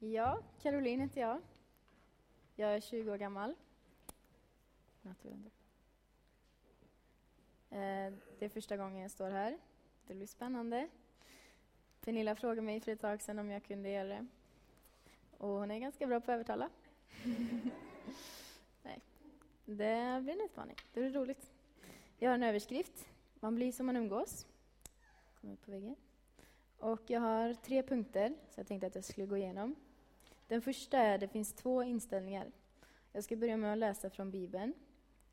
Ja, Caroline heter jag. Jag är 20 år gammal. Eh, det är första gången jag står här. Det blir spännande. Pernilla frågade mig för ett tag sedan om jag kunde göra det. Och hon är ganska bra på att övertala. Nej. Det blir en utmaning. Det blir roligt. Jag har en överskrift. Man blir som man umgås. Kommer på väggen. Och jag har tre punkter, så jag tänkte att jag skulle gå igenom. Den första är att det finns två inställningar. Jag ska börja med att läsa från Bibeln,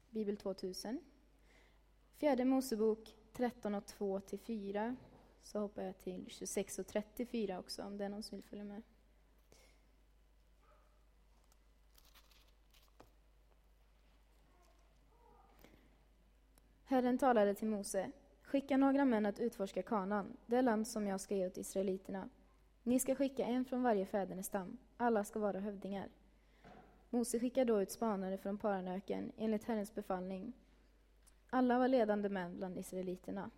Bibel 2000. Fjärde Mosebok 13 och 2 till 4, Så hoppar jag till 26 och 34 också, om det är någon som vill följa med. Herren talade till Mose. Skicka några män att utforska kanan, det land som jag ska ge åt israeliterna. Ni ska skicka en från varje fädernestam. Alla ska vara hövdingar. Mose skickar då ut spanare från Paranöken enligt Herrens befallning. Alla var ledande män bland israeliterna.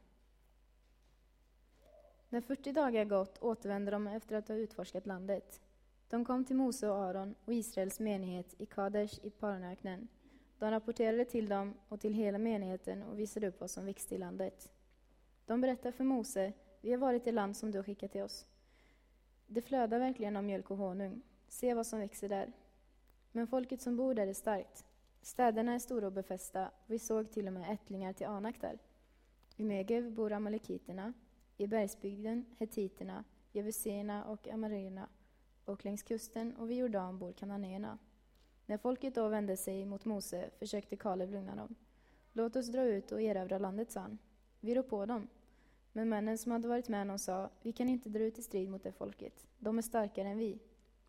När 40 dagar gått återvände de efter att ha utforskat landet. De kom till Mose och Aron och Israels menighet i Kadesh i Paranöknen. De rapporterade till dem och till hela menigheten och visade upp vad som växte i landet. De berättade för Mose, vi har varit i land som du har skickat till oss. Det flödar verkligen av mjölk och honung. Se vad som växer där. Men folket som bor där är starkt. Städerna är stora och befästa. Vi såg till och med ättlingar till Anak där. I Megev bor amalekiterna, i bergsbygden hetiterna, jevuséerna och amarierna och längs kusten och vid Jordan bor kananéerna. När folket då vände sig mot Mose försökte Kaleb lugna dem. Låt oss dra ut och erövra landet, sa han. Vi rår på dem. Men männen som hade varit med honom sa, vi kan inte dra ut i strid mot det folket. De är starkare än vi.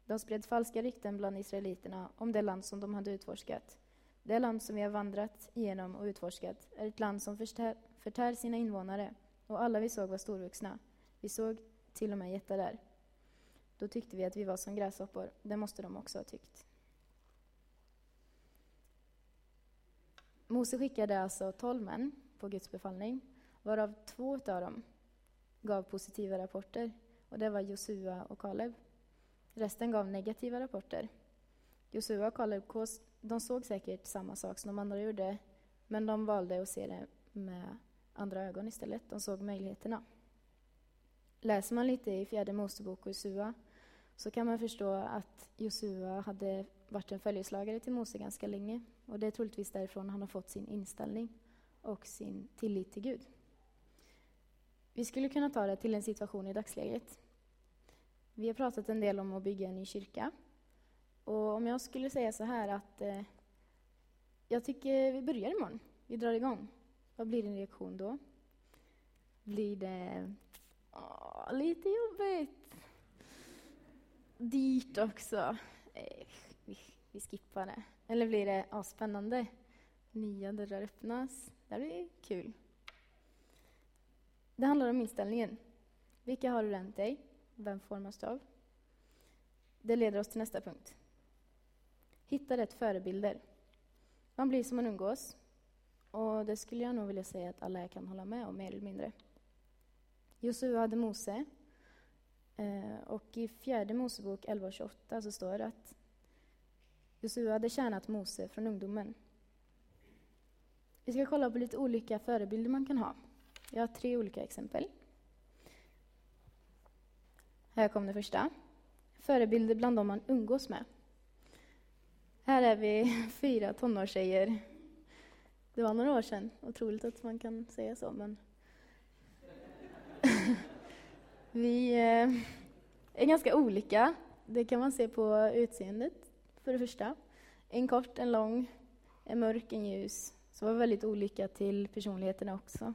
De spred falska rykten bland israeliterna om det land som de hade utforskat. Det land som vi har vandrat igenom och utforskat är ett land som förtär, förtär sina invånare och alla vi såg var storvuxna. Vi såg till och med jättar där. Då tyckte vi att vi var som gräshoppor. Det måste de också ha tyckt. Mose skickade alltså tolv män på Guds befallning, varav två av dem gav positiva rapporter. Och Det var Josua och Kaleb. Resten gav negativa rapporter. Josua och Kaleb de såg säkert samma sak som de andra gjorde, men de valde att se det med andra ögon istället. De såg möjligheterna. Läser man lite i fjärde Mosebok och Josua så kan man förstå att Josua hade varit en följeslagare till Mose ganska länge. Och Det är troligtvis därifrån han har fått sin inställning och sin tillit till Gud. Vi skulle kunna ta det till en situation i dagsläget. Vi har pratat en del om att bygga en ny kyrka. Och om jag skulle säga så här att eh, jag tycker vi börjar imorgon, vi drar igång. Vad blir din reaktion då? Blir det åh, lite jobbigt? Dyrt också? Eh, vi, vi skippar det. Eller blir det åh, spännande? Nya dörrar öppnas. Det blir kul. Det handlar om inställningen. Vilka har du runt dig? Vem formas du av? Det leder oss till nästa punkt. Hitta rätt förebilder. Man blir som man umgås. Och det skulle jag nog vilja säga att alla kan hålla med om, mer eller mindre. Josua hade Mose. Eh, och i fjärde Mosebok 11.28 så står det att Josua hade tjänat Mose från ungdomen. Vi ska kolla på lite olika förebilder man kan ha. Jag har tre olika exempel. Här kom det första. Förebilder bland dem man umgås med. Här är vi fyra tonårstjejer. Det var några år sedan. Otroligt att man kan säga så, men... vi eh, är ganska olika. Det kan man se på utseendet, för det första. En kort, en lång, en mörk, en ljus. Så var väldigt olika till personligheterna också.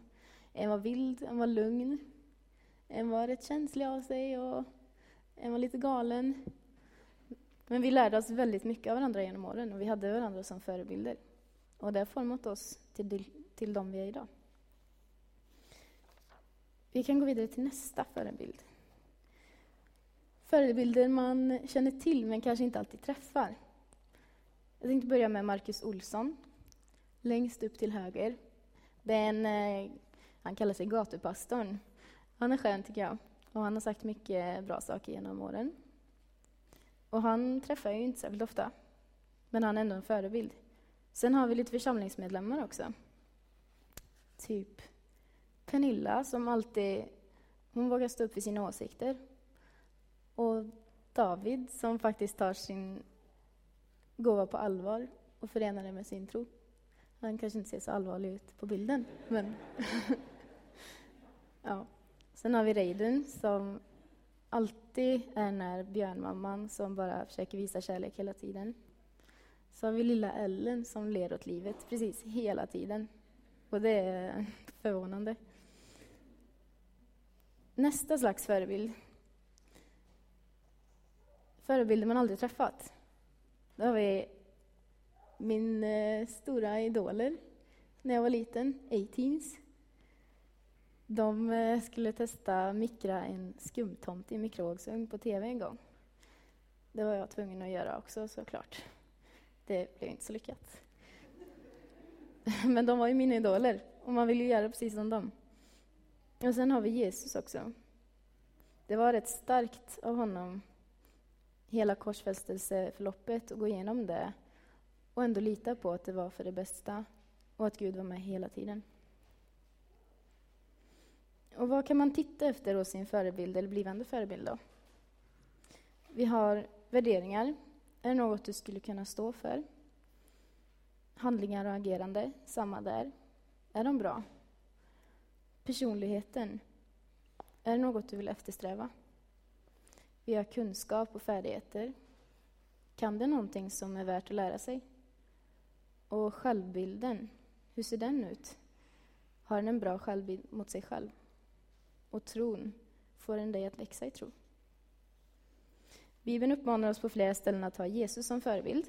En var vild, en var lugn. En var rätt känslig av sig och en var lite galen. Men vi lärde oss väldigt mycket av varandra genom åren och vi hade varandra som förebilder. Och det har format oss till, till de vi är idag. Vi kan gå vidare till nästa förebild. Förebilder man känner till men kanske inte alltid träffar. Jag tänkte börja med Marcus Olsson, längst upp till höger. Det är en, eh, han kallar sig gatupastorn. Han är skön tycker jag och han har sagt mycket bra saker genom åren. Och han träffar jag ju inte särskilt ofta. Men han är ändå en förebild. Sen har vi lite församlingsmedlemmar också. Typ Pernilla som alltid hon vågar stå upp för sina åsikter. Och David som faktiskt tar sin gåva på allvar och förenar det med sin tro. Han kanske inte ser så allvarlig ut på bilden, men... ja. Sen har vi Reidun som alltid är när björnmamman som bara försöker visa kärlek hela tiden. Så har vi lilla Ellen som ler åt livet precis hela tiden. Och det är förvånande. Nästa slags förebild. Förebilder man aldrig träffat. Då har vi min eh, stora idoler när jag var liten, A-Teens. De eh, skulle testa mikra en skumtomt i mikrovågsugn på tv en gång. Det var jag tvungen att göra också såklart. Det blev inte så lyckat. Men de var ju mina idoler och man ville göra precis som dem. Och sen har vi Jesus också. Det var rätt starkt av honom, hela korsfästelseförloppet, att gå igenom det och ändå lita på att det var för det bästa och att Gud var med hela tiden. Och vad kan man titta efter hos sin förebild eller blivande förebild då? Vi har värderingar. Är det något du skulle kunna stå för? Handlingar och agerande, samma där. Är de bra? Personligheten. Är det något du vill eftersträva? Vi har kunskap och färdigheter. Kan det någonting som är värt att lära sig? Och självbilden, hur ser den ut? Har den en bra självbild mot sig själv? Och tron, får en dig att växa i tro? Bibeln uppmanar oss på flera ställen att ha Jesus som förebild.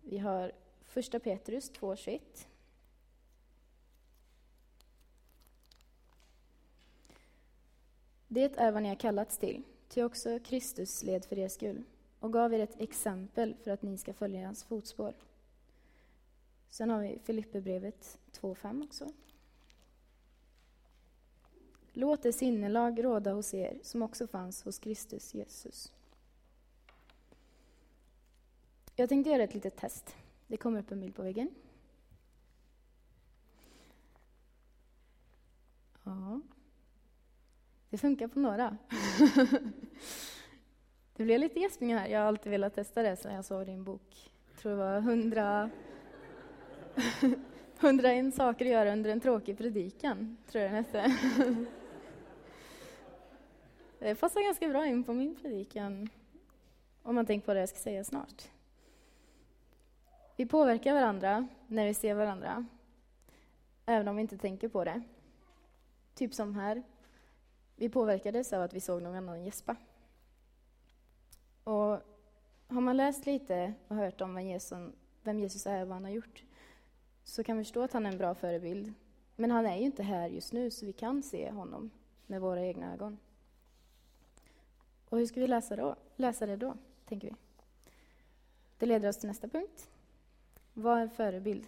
Vi har första Petrus 2.21. Det är vad ni har kallats till, ty också Kristus led för er skull och gav er ett exempel för att ni ska följa hans fotspår. Sen har vi Filipperbrevet 2.5 också. Låt det sinnelag råda hos er som också fanns hos Kristus Jesus. Jag tänkte göra ett litet test. Det kommer upp en bild på väggen. Ja. Det funkar på några. det blev lite gäspningar här. Jag har alltid velat testa det sedan jag såg din bok. Jag tror det var 100 101 saker att göra under en tråkig predikan, tror jag den hette. Eh, det passar ganska bra in på min predikan, om man tänker på det jag ska säga snart. Vi påverkar varandra när vi ser varandra, även om vi inte tänker på det. Typ som här. Vi påverkades av att vi såg någon annan gäspa. Och har man läst lite och hört om vem Jesus, vem Jesus är och vad han har gjort, så kan vi förstå att han är en bra förebild. Men han är ju inte här just nu, så vi kan se honom med våra egna ögon. Och hur ska vi läsa, då? läsa det då, tänker vi? Det leder oss till nästa punkt. Vad är en förebild?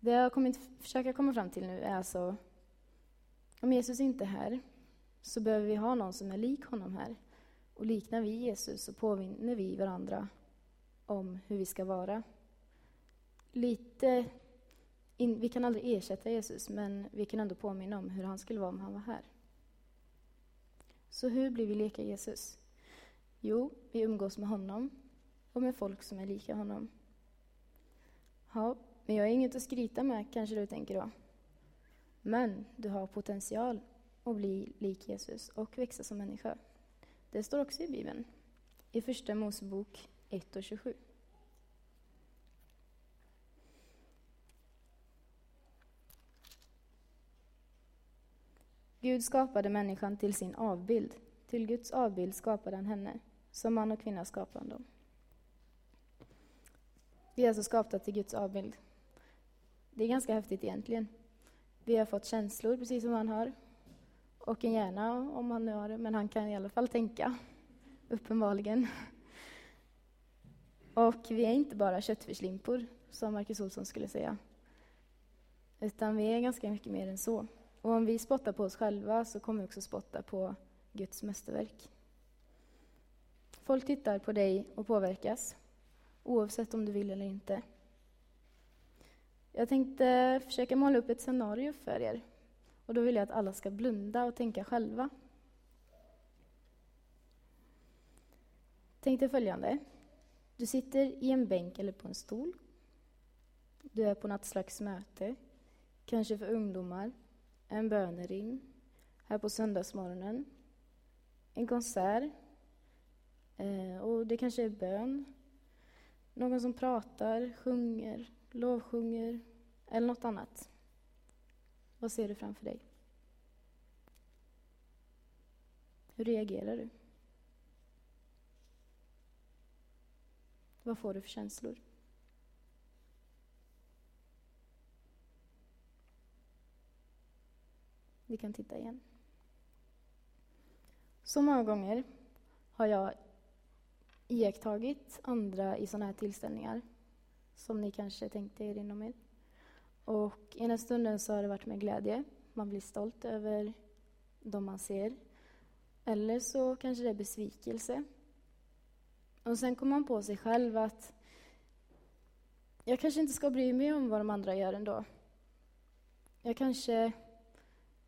Det jag kommer försöka komma fram till nu är alltså, om Jesus inte är här, så behöver vi ha någon som är lik honom här. Och liknar vi Jesus så påminner vi varandra om hur vi ska vara lite... In, vi kan aldrig ersätta Jesus, men vi kan ändå påminna om hur han skulle vara om han var här. Så hur blir vi lika Jesus? Jo, vi umgås med honom och med folk som är lika honom. Ja, men jag är inget att skryta med, kanske du tänker då. Men du har potential att bli lik Jesus och växa som människa. Det står också i Bibeln, i Första Mosebok 1 och 27. Gud skapade människan till sin avbild. Till Guds avbild skapade han henne. Som man och kvinna skapade han dem. Vi är alltså skapta till Guds avbild. Det är ganska häftigt egentligen. Vi har fått känslor, precis som han har. Och en hjärna, om han nu har det, men han kan i alla fall tänka. Uppenbarligen. Och vi är inte bara köttfärslimpor, som Marcus Olsson skulle säga. Utan vi är ganska mycket mer än så. Och om vi spottar på oss själva så kommer vi också spotta på Guds mästerverk. Folk tittar på dig och påverkas, oavsett om du vill eller inte. Jag tänkte försöka måla upp ett scenario för er. Och då vill jag att alla ska blunda och tänka själva. Tänk dig följande. Du sitter i en bänk eller på en stol. Du är på något slags möte, kanske för ungdomar, en bönering, här på söndagsmorgonen, en konsert, eh, och det kanske är bön, någon som pratar, sjunger, lovsjunger eller något annat. Vad ser du framför dig? Hur reagerar du? Vad får du för känslor? Vi kan titta igen. Så många gånger har jag iakttagit andra i sådana här tillställningar, som ni kanske tänkte er inom er. Och ena stunden så har det varit med glädje, man blir stolt över de man ser. Eller så kanske det är besvikelse. Och sen kommer man på sig själv att jag kanske inte ska bry mig om vad de andra gör ändå. Jag kanske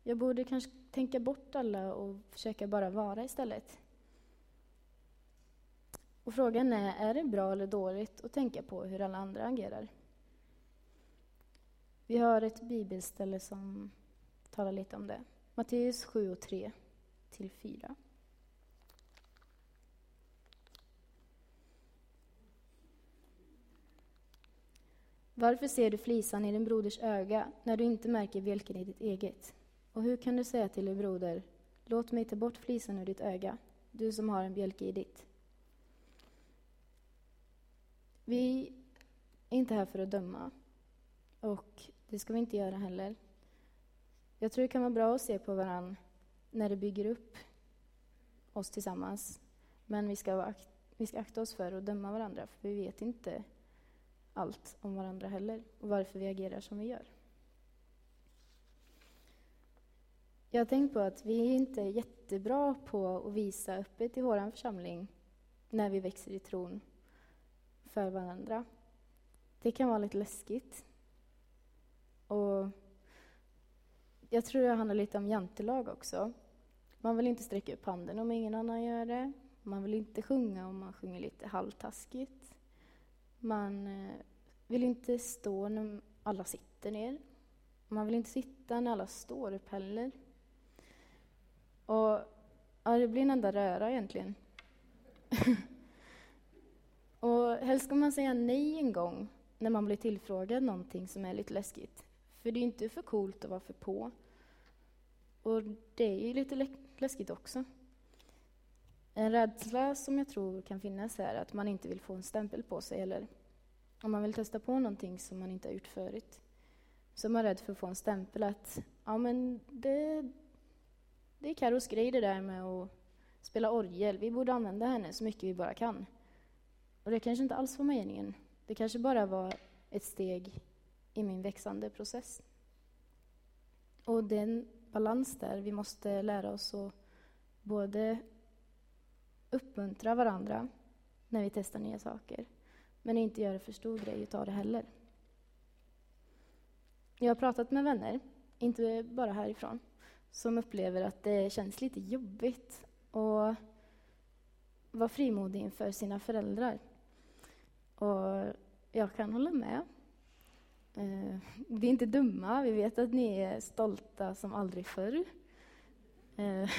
jag borde kanske tänka bort alla och försöka bara vara istället. Och frågan är, är det bra eller dåligt att tänka på hur alla andra agerar? Vi har ett bibelställe som talar lite om det. Matteus 7 och 3 till 4. Varför ser du flisan i din broders öga när du inte märker bjälken i ditt eget? Och hur kan du säga till din broder, låt mig ta bort flisan ur ditt öga, du som har en bjälke i ditt? Vi är inte här för att döma, och det ska vi inte göra heller. Jag tror det kan vara bra att se på varandra när det bygger upp oss tillsammans. Men vi ska, vi ska akta oss för att döma varandra, för vi vet inte allt om varandra heller och varför vi agerar som vi gör. Jag har tänkt på att vi är inte jättebra på att visa öppet i vår församling när vi växer i tron för varandra. Det kan vara lite läskigt. Och jag tror det handlar lite om jantelag också. Man vill inte sträcka upp handen om ingen annan gör det. Man vill inte sjunga om man sjunger lite halvtaskigt. Man eh, vill inte stå när alla sitter ner. Man vill inte sitta när alla står upp heller. Och ja, det blir en enda röra egentligen. och helst ska man säga nej en gång när man blir tillfrågad någonting som är lite läskigt. För det är inte för coolt att vara för på. Och det är ju lite läskigt också. En rädsla som jag tror kan finnas är att man inte vill få en stämpel på sig eller om man vill testa på någonting som man inte har gjort förut. Så är man rädd för att få en stämpel att ja, men det, det är Carros grej det där med att spela orgel. Vi borde använda henne så mycket vi bara kan. Och det kanske inte alls var meningen. Det kanske bara var ett steg i min växande process. Och det är en balans där. Vi måste lära oss att både uppmuntra varandra när vi testar nya saker, men inte göra för stor grej av det heller. Jag har pratat med vänner, inte bara härifrån, som upplever att det känns lite jobbigt att vara frimodig inför sina föräldrar. Och jag kan hålla med. Eh, vi är inte dumma, vi vet att ni är stolta som aldrig förr. Eh,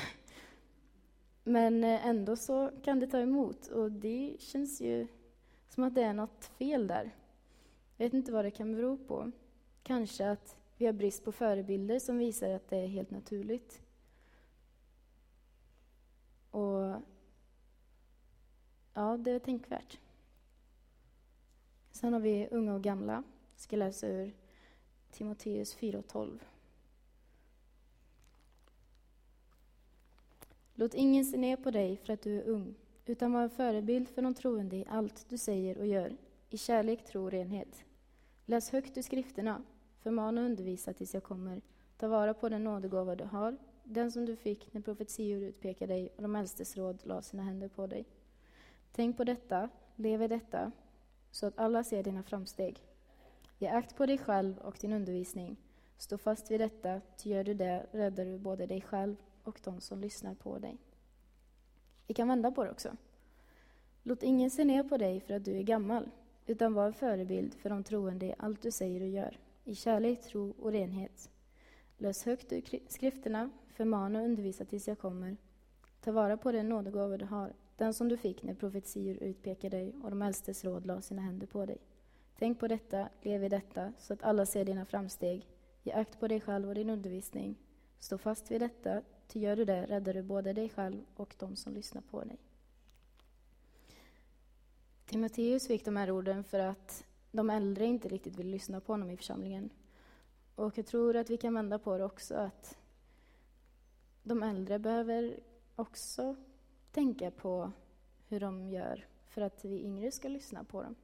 men ändå så kan det ta emot och det känns ju som att det är något fel där. Jag vet inte vad det kan bero på. Kanske att vi har brist på förebilder som visar att det är helt naturligt. Och ja, det är tänkvärt. Sen har vi unga och gamla. Jag ska läsa ur Timoteus 4.12. Låt ingen se ner på dig för att du är ung, utan var en förebild för de troende i allt du säger och gör, i kärlek, tro och renhet. Läs högt ur skrifterna, förmana och undervisa tills jag kommer. Ta vara på den nådegåva du har, den som du fick när profetior utpekade dig och de äldstes råd la sina händer på dig. Tänk på detta, lev i detta, så att alla ser dina framsteg. Ge akt på dig själv och din undervisning. Stå fast vid detta, ty gör du det räddar du både dig själv och de som lyssnar på dig. Vi kan vända på det också. Låt ingen se ner på dig för att du är gammal, utan var en förebild för de troende i allt du säger och gör, i kärlek, tro och renhet. Läs högt ur skrifterna, förmana och undervisa tills jag kommer. Ta vara på den nådegåva du har, den som du fick när profetior utpekade dig och de äldstes råd la sina händer på dig. Tänk på detta, lev i detta, så att alla ser dina framsteg. Ge akt på dig själv och din undervisning. Stå fast vid detta, ty gör du det räddar du både dig själv och de som lyssnar på dig. Timoteus fick de här orden för att de äldre inte riktigt vill lyssna på honom i församlingen. Och jag tror att vi kan vända på det också, att de äldre behöver också tänka på hur de gör för att vi yngre ska lyssna på dem.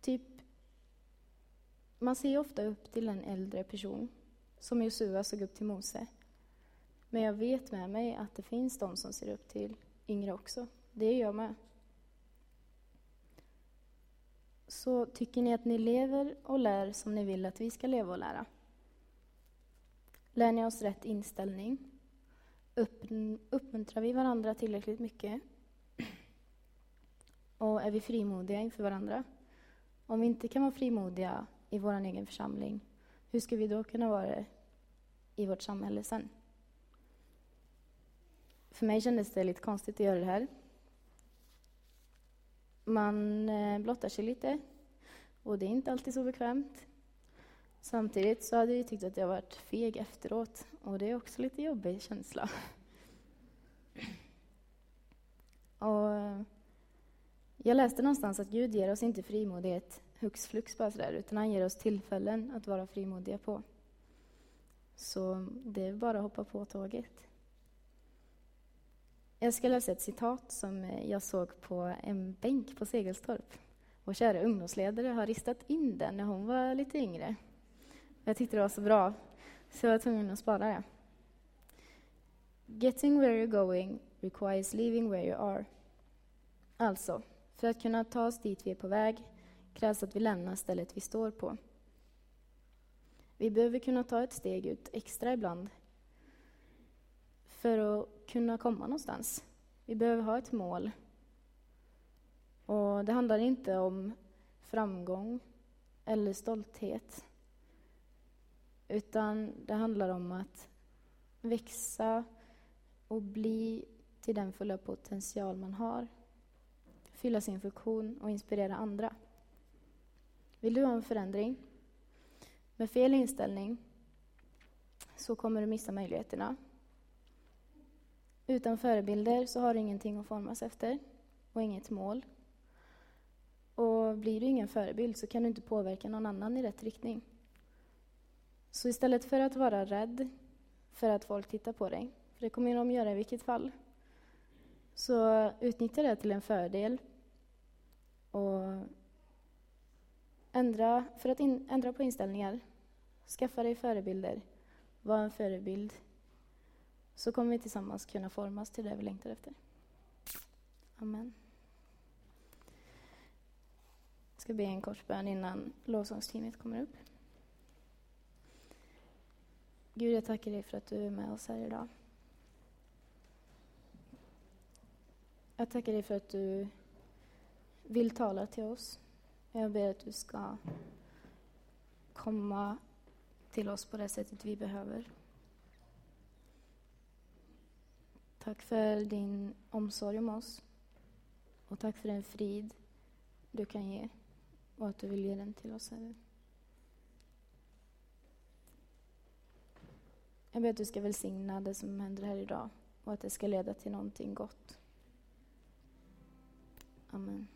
Typ, man ser ofta upp till en äldre person, som Josua såg upp till Mose. Men jag vet med mig att det finns de som ser upp till yngre också. Det gör jag med. Så tycker ni att ni lever och lär som ni vill att vi ska leva och lära? Lär ni oss rätt inställning? Uppmuntrar vi varandra tillräckligt mycket? Och är vi frimodiga inför varandra? Om vi inte kan vara frimodiga i vår egen församling, hur ska vi då kunna vara det i vårt samhälle sen? För mig kändes det lite konstigt att göra det här. Man eh, blottar sig lite och det är inte alltid så bekvämt. Samtidigt så hade jag tyckt att jag varit feg efteråt och det är också lite jobbig känsla. Och eh, jag läste någonstans att Gud ger oss inte frimodighet hux flux bara sådär, utan han ger oss tillfällen att vara frimodiga på. Så det är bara att hoppa på tåget. Jag ska läsa ett citat som eh, jag såg på en bänk på Segelstorp. Vår kära ungdomsledare har ristat in den när hon var lite yngre. Jag tyckte det var så bra, så jag var tvungen att spara det. Getting where you're going requires leaving where you are. Alltså, för att kunna ta oss dit vi är på väg krävs att vi lämnar stället vi står på. Vi behöver kunna ta ett steg ut extra ibland för att kunna komma någonstans. Vi behöver ha ett mål. Och Det handlar inte om framgång eller stolthet. Utan det handlar om att växa och bli till den fulla potential man har. Fylla sin funktion och inspirera andra. Vill du ha en förändring? Med fel inställning så kommer du missa möjligheterna. Utan förebilder så har du ingenting att formas efter och inget mål. Och blir du ingen förebild så kan du inte påverka någon annan i rätt riktning. Så istället för att vara rädd för att folk tittar på dig, för det kommer de göra i vilket fall, så utnyttja det till en fördel och ändra, för att in, ändra på inställningar. Skaffa dig förebilder. Var en förebild. Så kommer vi tillsammans kunna formas till det vi längtar efter. Amen. Jag ska be en kort bön innan lovsångsteamet kommer upp. Gud, jag tackar dig för att du är med oss här idag. Jag tackar dig för att du vill tala till oss. Jag ber att du ska komma till oss på det sättet vi behöver. Tack för din omsorg om oss. Och tack för den frid du kan ge och att du vill ge den till oss, Herre. Jag ber att du ska välsigna det som händer här idag och att det ska leda till någonting gott. Amen.